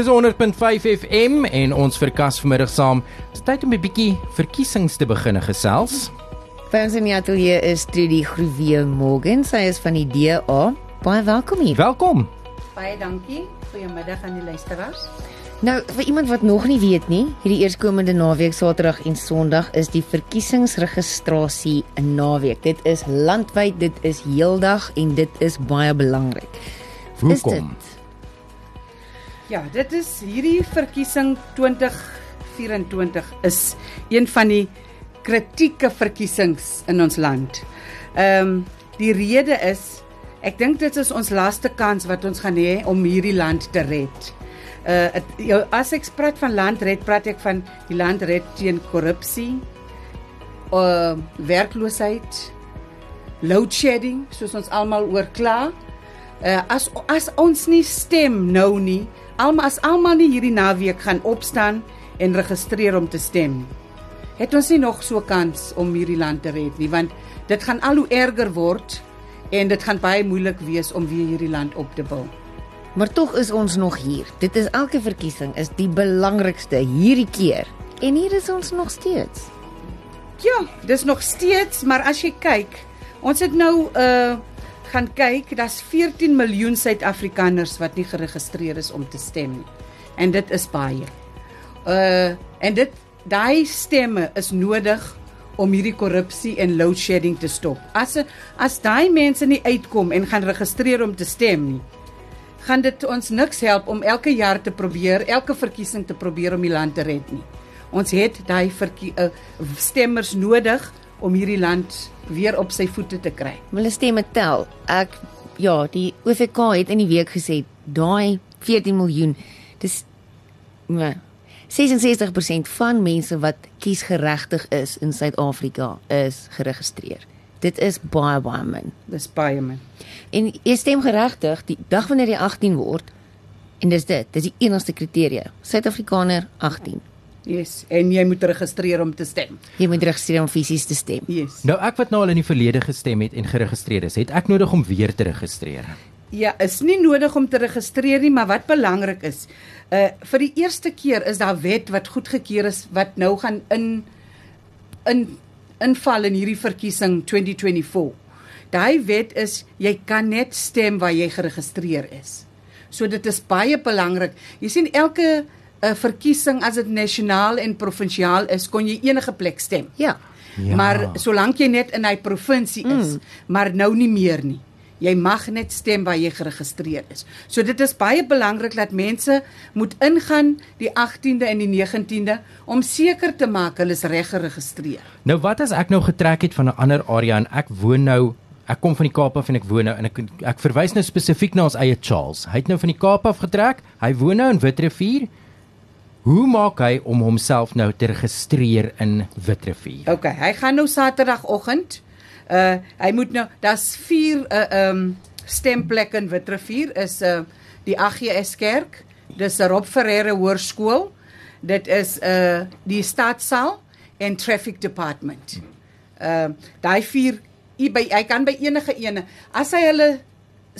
Dis 100.5 FM en ons verkas vanmiddag saam. Dis tyd om 'n bietjie verkiesings te begin gesels. By ons in die ateljee is Trudy Groewe Morgan. Sy is van die DA. Baie welkom hier. Welkom. Baie dankie. Goeiemiddag aan die luisteraars. Nou, vir iemand wat nog nie weet nie, hierdie eerskomende naweek Saterdag en Sondag is die verkiesingsregistrasie 'n naweek. Dit is landwyd, dit is heeldag en dit is baie belangrik. Is Hoekom? dit? Ja, dit is hierdie verkiesing 2024 is een van die kritieke verkiesings in ons land. Ehm um, die rede is ek dink dit is ons laaste kans wat ons gaan hê om hierdie land te red. Uh het, jou, as ek praat van land red, praat ek van die land red teen korrupsie, uh werkloosheid, load shedding, soos ons almal oor kla. Uh as as ons nie stem nou nie, almal as almal nie hierdie naweek gaan opstaan en registreer om te stem. Het ons nie nog so kans om hierdie land te red nie, want dit gaan al hoe erger word en dit gaan baie moeilik wees om weer hierdie land op te bou. Maar tog is ons nog hier. Dit is elke verkiesing is die belangrikste hierdie keer. En hier is ons nog steeds. Ja, dis nog steeds, maar as jy kyk, ons het nou uh gaan kyk, daar's 14 miljoen Suid-Afrikaners wat nie geregistreer is om te stem nie. En dit is baie. Uh en dit daai stemme is nodig om hierdie korrupsie en load shedding te stop. As as daai mense nie uitkom en gaan registreer om te stem nie, gaan dit ons niks help om elke jaar te probeer, elke verkiesing te probeer om die land te red nie. Ons het daai uh, stemmers nodig om hierdie land weer op sy voete te kry. Hulle stemme tel. Ek ja, die OVK het in die week gesê daai 14 miljoen dis nee, 66% van mense wat kiesgeregtig is in Suid-Afrika is geregistreer. Dit is baie baie min. Dis baie min. En jy stem geregtig die dag wanneer jy 18 word. En dis dit, dis die enigste kriteria. Suid-Afrikaner 18. Yes, en jy moet registreer om te stem. Jy moet registreer om fisies te stem. Yes. Nou ek wat nou al in die verlede gestem het en geregistreer is, het ek nodig om weer te registreer. Ja, is nie nodig om te registreer nie, maar wat belangrik is, uh vir die eerste keer is daar wet wat goedgekeur is wat nou gaan in in inval in hierdie verkiesing 2024. Daai wet is jy kan net stem waar jy geregistreer is. So dit is baie belangrik. Jy sien elke 'n verkiesing as dit nasionaal en provinsiaal is, kon jy enige plek stem. Ja. Ja. Maar solank jy net in hy provinsie is, mm. maar nou nie meer nie. Jy mag net stem waar jy geregistreer is. So dit is baie belangrik dat mense moet ingaan die 18de en die 19de om seker te maak hulle is reg geregistreer. Nou wat as ek nou getrek het van 'n ander area en ek woon nou ek kom van die Kaap af en ek woon nou en ek ek verwys nou spesifiek na ons eie Charles. Hy het nou van die Kaap af getrek. Hy woon nou in Witrifuur. Hoe maak hy om homself nou te registreer in Witrifuur? OK, hy gaan nou Saterdagoggend. Uh hy moet nou daar's 4 uh um stemplekke in Witrifuur is uh die AGS kerk, dis Rob Ferreira Hoërskool. Dit is uh die stadsaal en traffic department. Uh daai 4 by hy kan by enige ene as hy hulle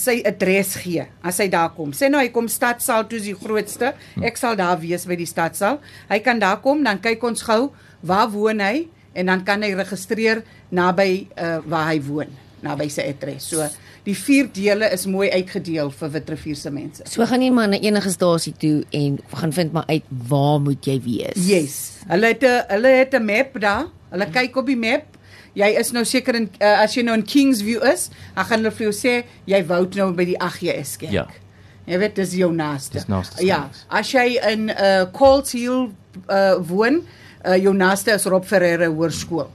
sy adres gee as hy daar kom. Sê nou hy kom stadsaal toe is die grootste. Ek sal daar wees by die stadsaal. Hy kan daar kom, dan kyk ons gou waar woon hy en dan kan hy registreer naby uh, waar hy woon, naby sy adres. So die vier dele is mooi uitgedeel vir Witrifuur se mense. So gaan jy maar na enige stasie toe en gaan vind maar uit waar moet jy wees. Yes. Hulle het 'n hulle het 'n map daar. Hulle kyk op die map. Jy is nou seker in uh, as jy nou in Kingsview is, dan gaan hulle vir jou sê jy wou nou by die AGS kerk. Ja. Jy weet dis jou naaste. Dis naaste Ja, as jy in uh Coles Hill uh woon, uh jou naaste is Rob Ferreira Hoërskool.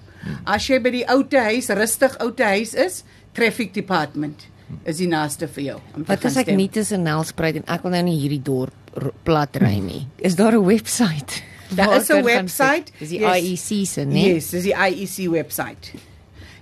As jy by die ou te huis, rustig ou te huis is, traffic department is die naaste vir jou. Wat as ek nie tussen Nelspruit en ek wil nou nie hierdie dorp plat ry nie. Is daar 'n webwerf? Daar is 'n webwerf. Dis die Yes. IEC se, né? Yes, dis die IEC webwerf.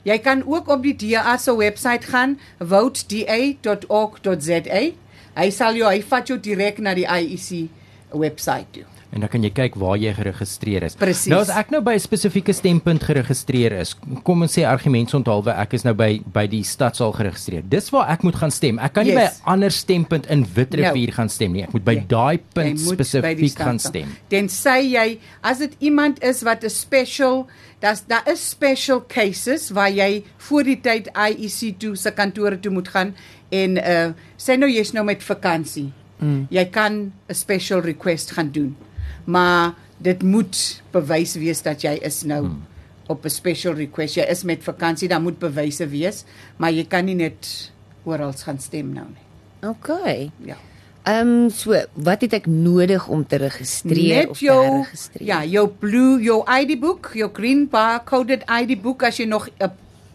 Jy kan ook op die DA se webwerf gaan, voteda.org.za. Hy sal jou hy vat jou direk na die IEC webwerf toe. En dan kan jy kyk waar jy geregistreer is. Presies. Nou as ek nou by 'n spesifieke stempunt geregistreer is, kom ons sê argumentsonthaalwe ek is nou by by die stadsaal geregistreer. Dis waar ek moet gaan stem. Ek kan nie Yes. by 'n ander stempunt in Witrifuur No. gaan stem nie. Ek moet by Nee. daai punt spesifiek gaan stem. Tensy jy as dit iemand is wat 'n special Das daar is special cases waar jy voor die tyd IEC toe se kantore toe moet gaan en uh sê nou jy's nou met vakansie. Mm. Jy kan 'n special request gaan doen. Maar dit moet bewys wees dat jy is nou mm. op 'n special request. Jy is met vakansie, dan moet bewyse wees, maar jy kan nie net oral gaan stem nou nie. Okay. Ja. Ehm um, so, wat het ek nodig om te registreer of Net jou te registreer? ja, jou blue, jou ID boek, jou green barcoded ID boek as jy nog 'n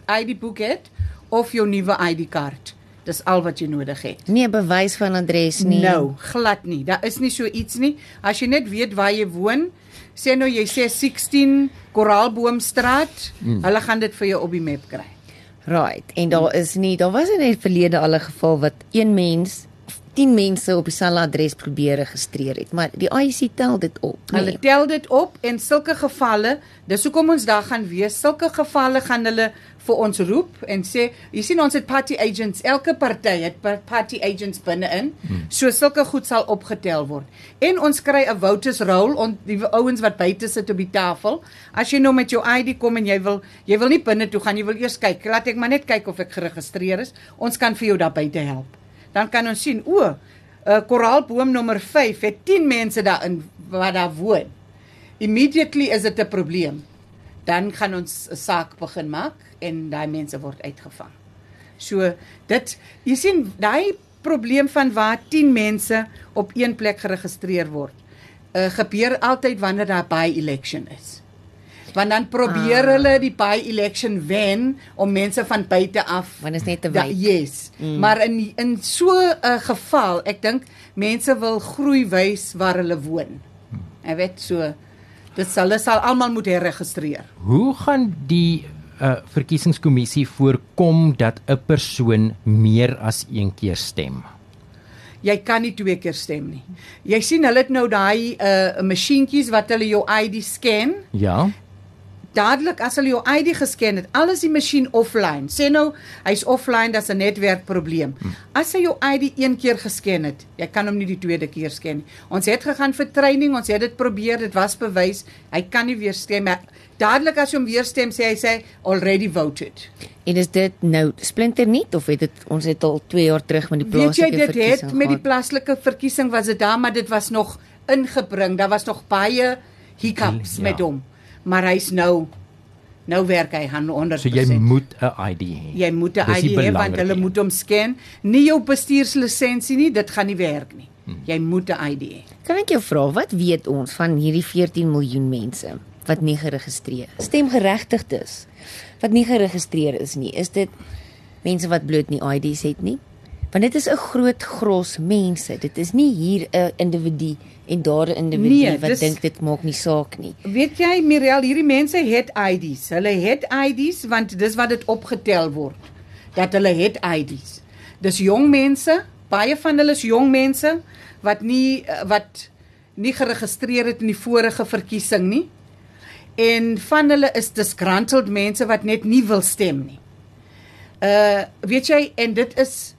ID boek het of jou nuwe ID kaart. Dis al wat jy nodig het. Nie 'n bewys van adres nie. Nou, glad nie. Daar is nie so iets nie. As jy net weet waar jy woon, sê nou jy sê 16 Koraalboomstraat, mm. hulle gaan dit vir jou op die map kry. Right. En daar is nie, daar was in die verlede al 'n geval wat een mens 10 mense op dieselfde adres probeer registreer het, maar die IEC tel dit op. Nee. Hulle tel dit op en sulke gevalle, dis hoekom ons daar gaan wees. Sulke gevalle gaan hulle vir ons roep en sê, jy sien ons het party agents, elke party het pa- party agents binne-in. Hmm. So sulke goed sal opgetel word. En ons kry 'n voters roll on die ouens wat buite sit op die tafel. As jy nou met jou ID kom en jy wil jy wil nie binne toe gaan, jy wil eers kyk. Laat ek maar net kyk of ek geregistreer is. Ons kan vir jou daar buite help. Dan kan ons sien, o, 'n uh, koraalboom nommer 5 het 10 mense daarin wat daar woon. Immediately is dit 'n probleem. Dan gaan ons 'n saak begin maak en daai mense word uitgevang. So dit jy sien daai probleem van waar 10 mense op een plek geregistreer word. Uh, gebeur altyd wanneer daar by election is. Want dan probeer ah. hulle die by election wen om mense van buite af Want is net te Ja, wyd. yes. Mm. Maar in in so 'n geval, ek dink mense wil groei wys waar hulle woon. Ek weet so dit sal hulle sal almal moet herregistreer. Hoe gaan die uh, verkiesingskommissie voorkom dat 'n persoon meer as een keer stem? Jy kan nie twee keer stem nie. Jy sien hulle het nou daai uh masjienkies wat hulle jou ID scan. Ja. Dadelik as hulle jou ID gesken het, alles die masjien offline. Sê nou hy's offline, dis 'n netwerkprobleem. As hy jou ID een keer gesken het, jy kan hom nie die tweede keer sken nie. Ons het gegaan vir training, ons het dit probeer, dit was bewys. Hy kan nie weer stem nie. Dadelik as jy hom weer stem, sê hy sê already voted. En is dit nou splinter nuut of het dit ons het al 2 jaar terug met die Weet jy plaaslike dit het verkiesing met die plaaslike verkiesing was dit daar maar dit was nog ingebring. Daar was nog baie hiccups Ja. ja. met hom. Maar hy's nou nou werk hy 100%. So jy moet 'n ID hê. jy moet 'n ID hê want hulle moet hom scan. Nie jou bestuurslisensie nie, dit gaan nie werk nie. Hmm. Jy moet 'n ID hê. Kan ek jou vra wat weet ons van hierdie 14 miljoen mense wat nie geregistreer, stemgeregtigdes wat nie geregistreer is nie? Is dit mense wat bloot nie ID's het nie? Want dit is 'n groot gros mense. Dit is nie hier 'n individu en daar 'n individu Nee, wat dink dit maak nie saak nie. Weet jy Mirel, hierdie mense het ID's. Hulle het ID's want dis wat dit opgetel word. Dat hulle het ID's. Dis jong mense, baie van hulle is jong mense wat nie eh, wat nie geregistreer het in die vorige verkiesing nie. En van hulle is disgruntled mense wat net nie wil stem nie. Uh weet jy en dit is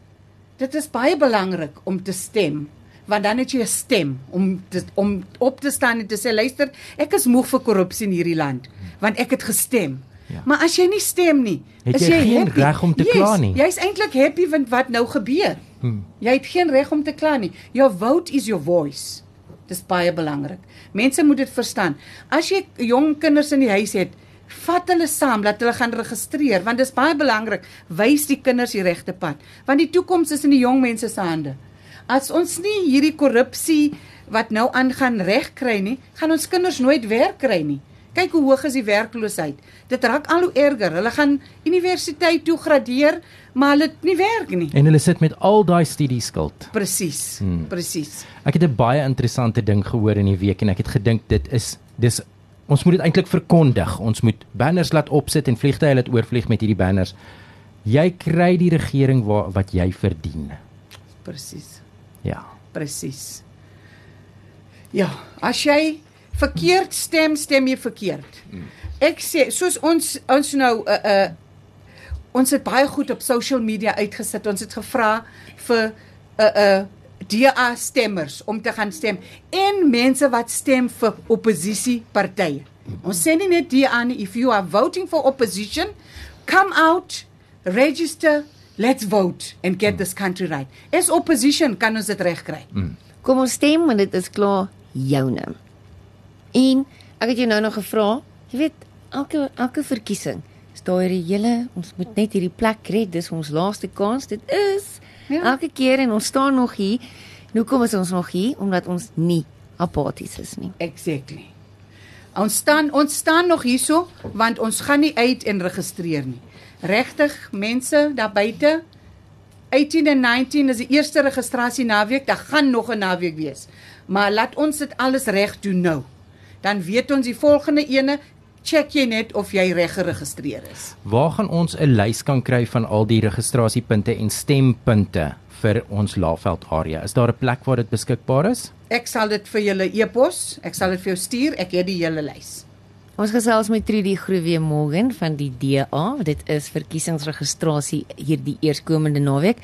dit is baie belangrik om te stem want dan het jy 'n stem om te, om op te staan en te sê luister ek is moeg vir korrupsie in hierdie land want ek het gestem. Ja. Maar as jy nie stem nie, Het is jy jy geen happy. reg om te yes, kla nie. Jy's eintlik happy want wat nou gebeur. Hmm. Jy het geen reg om te kla nie. Your vote is your voice. Dis baie belangrik. Mense moet dit verstaan. As jy jong kinders in die huis het, vat hulle saam dat hulle gaan registreer want dis baie belangrik. Wys die kinders die regte pad want die toekoms is in die jong mense se hande. As ons nie hierdie korrupsie wat nou aangaan reg kry nie, gaan ons kinders nooit werk kry nie. Kyk hoe hoog is die werkloosheid. Dit raak al hoe erger. Hulle gaan universiteit toe gradeer, maar hulle het nie werk nie. En hulle sit met al daai studieskuld. Presies. Hmm. Presies. Ek het 'n baie interessante ding gehoor in die week en ek het gedink dit is dis ons moet dit eintlik verkondig. Ons moet banners laat opsit en vliegtye laat oorvlieg met hierdie banners. Jy kry die regering wa, wat jy verdien. Presies. Ja. Presies. Ja, as jy verkeerd stem, stem jy verkeerd. Ek sê soos ons ons nou 'n uh, 'n uh, ons het baie goed op social media uitgesit. Ons het gevra vir 'n uh, 'n uh, DA stemmers om te gaan stem en mense wat stem vir oppositiepartye. Ons sê nie net DA nie, if you are voting for opposition, come out, register, let's vote and get this country right. As opposition kan ons dit regkry. Kom ons stem want dit is klaar joune. En ek het jou nou nog gevra, jy weet, elke elke verkiesing is daar hierdie hele ons moet net hierdie plek red, dis ons laaste kans. Dit is Ja. elke keer en ons staan nog hier. En hoekom is ons nog hier? Omdat ons nie apaties is nie. Exactly. Ons staan ons staan nog hierso want ons gaan nie uit en registreer nie. Regtig mense daar buite 18 en 19 is die eerste registrasie naweek, daar gaan nog 'n naweek wees. Maar laat ons dit alles reg doen nou. Dan weet ons die volgende ene check jy net of jy reg geregistreer is. Waar gaan ons 'n lys kan kry van al die registrasiepunte en stempunte vir ons Laagveld area? Is daar 'n plek waar dit beskikbaar is? Ek sal dit vir julle e-pos, ek sal dit vir jou stuur. Ek het die hele lys. Ons gesels met Trudy Groewe Morgan van die DA. Dit is verkiesingsregistrasie hierdie eerskomende naweek.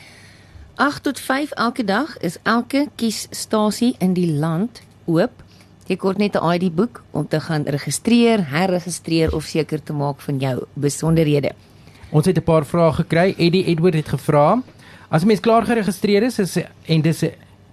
8 tot 5 elke dag is elke kiesstasie in die land oop. Jy kort net 'n ID boek om te gaan registreer, herregistreer of seker te maak van jou besonderhede. Ons het 'n paar vrae gekry. Eddie Edward het gevra: As 'n mens klaar geregistreer is, is en dis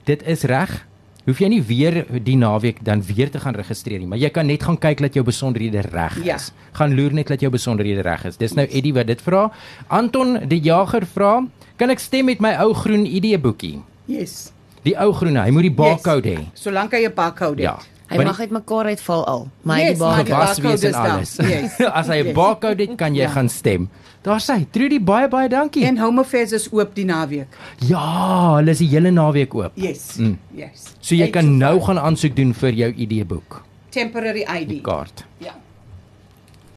dit is reg, hoef jy nie weer die naweek dan weer te gaan registreer nie, maar jy kan net gaan kyk dat jou besonderhede reg is. Ja. Gaan loer net dat jou besonderhede reg is. Dis nou Eddie wat dit vra. Anton die Jager vra: Kan ek stem met my ou groen ID boekie? Yes. Die ou groen, hy moet die barcode hê. Solank hy 'n barcode Ja. Hy Maar mag uit mekaar uitval al, maar hy Yes, het die die gewas barcode wees en alles. Yes. As hy 'n Yes. barcode het, kan jy Ja. gaan stem. Daar sê, Trudy baie baie dankie. En Home Affairs is oop die naweek. Ja, hulle is die hele naweek oop. Yes. Mm. Yes. So jy Eight kan nou gaan aansoek doen vir jou ID boek temporary ID. kaart. Ja.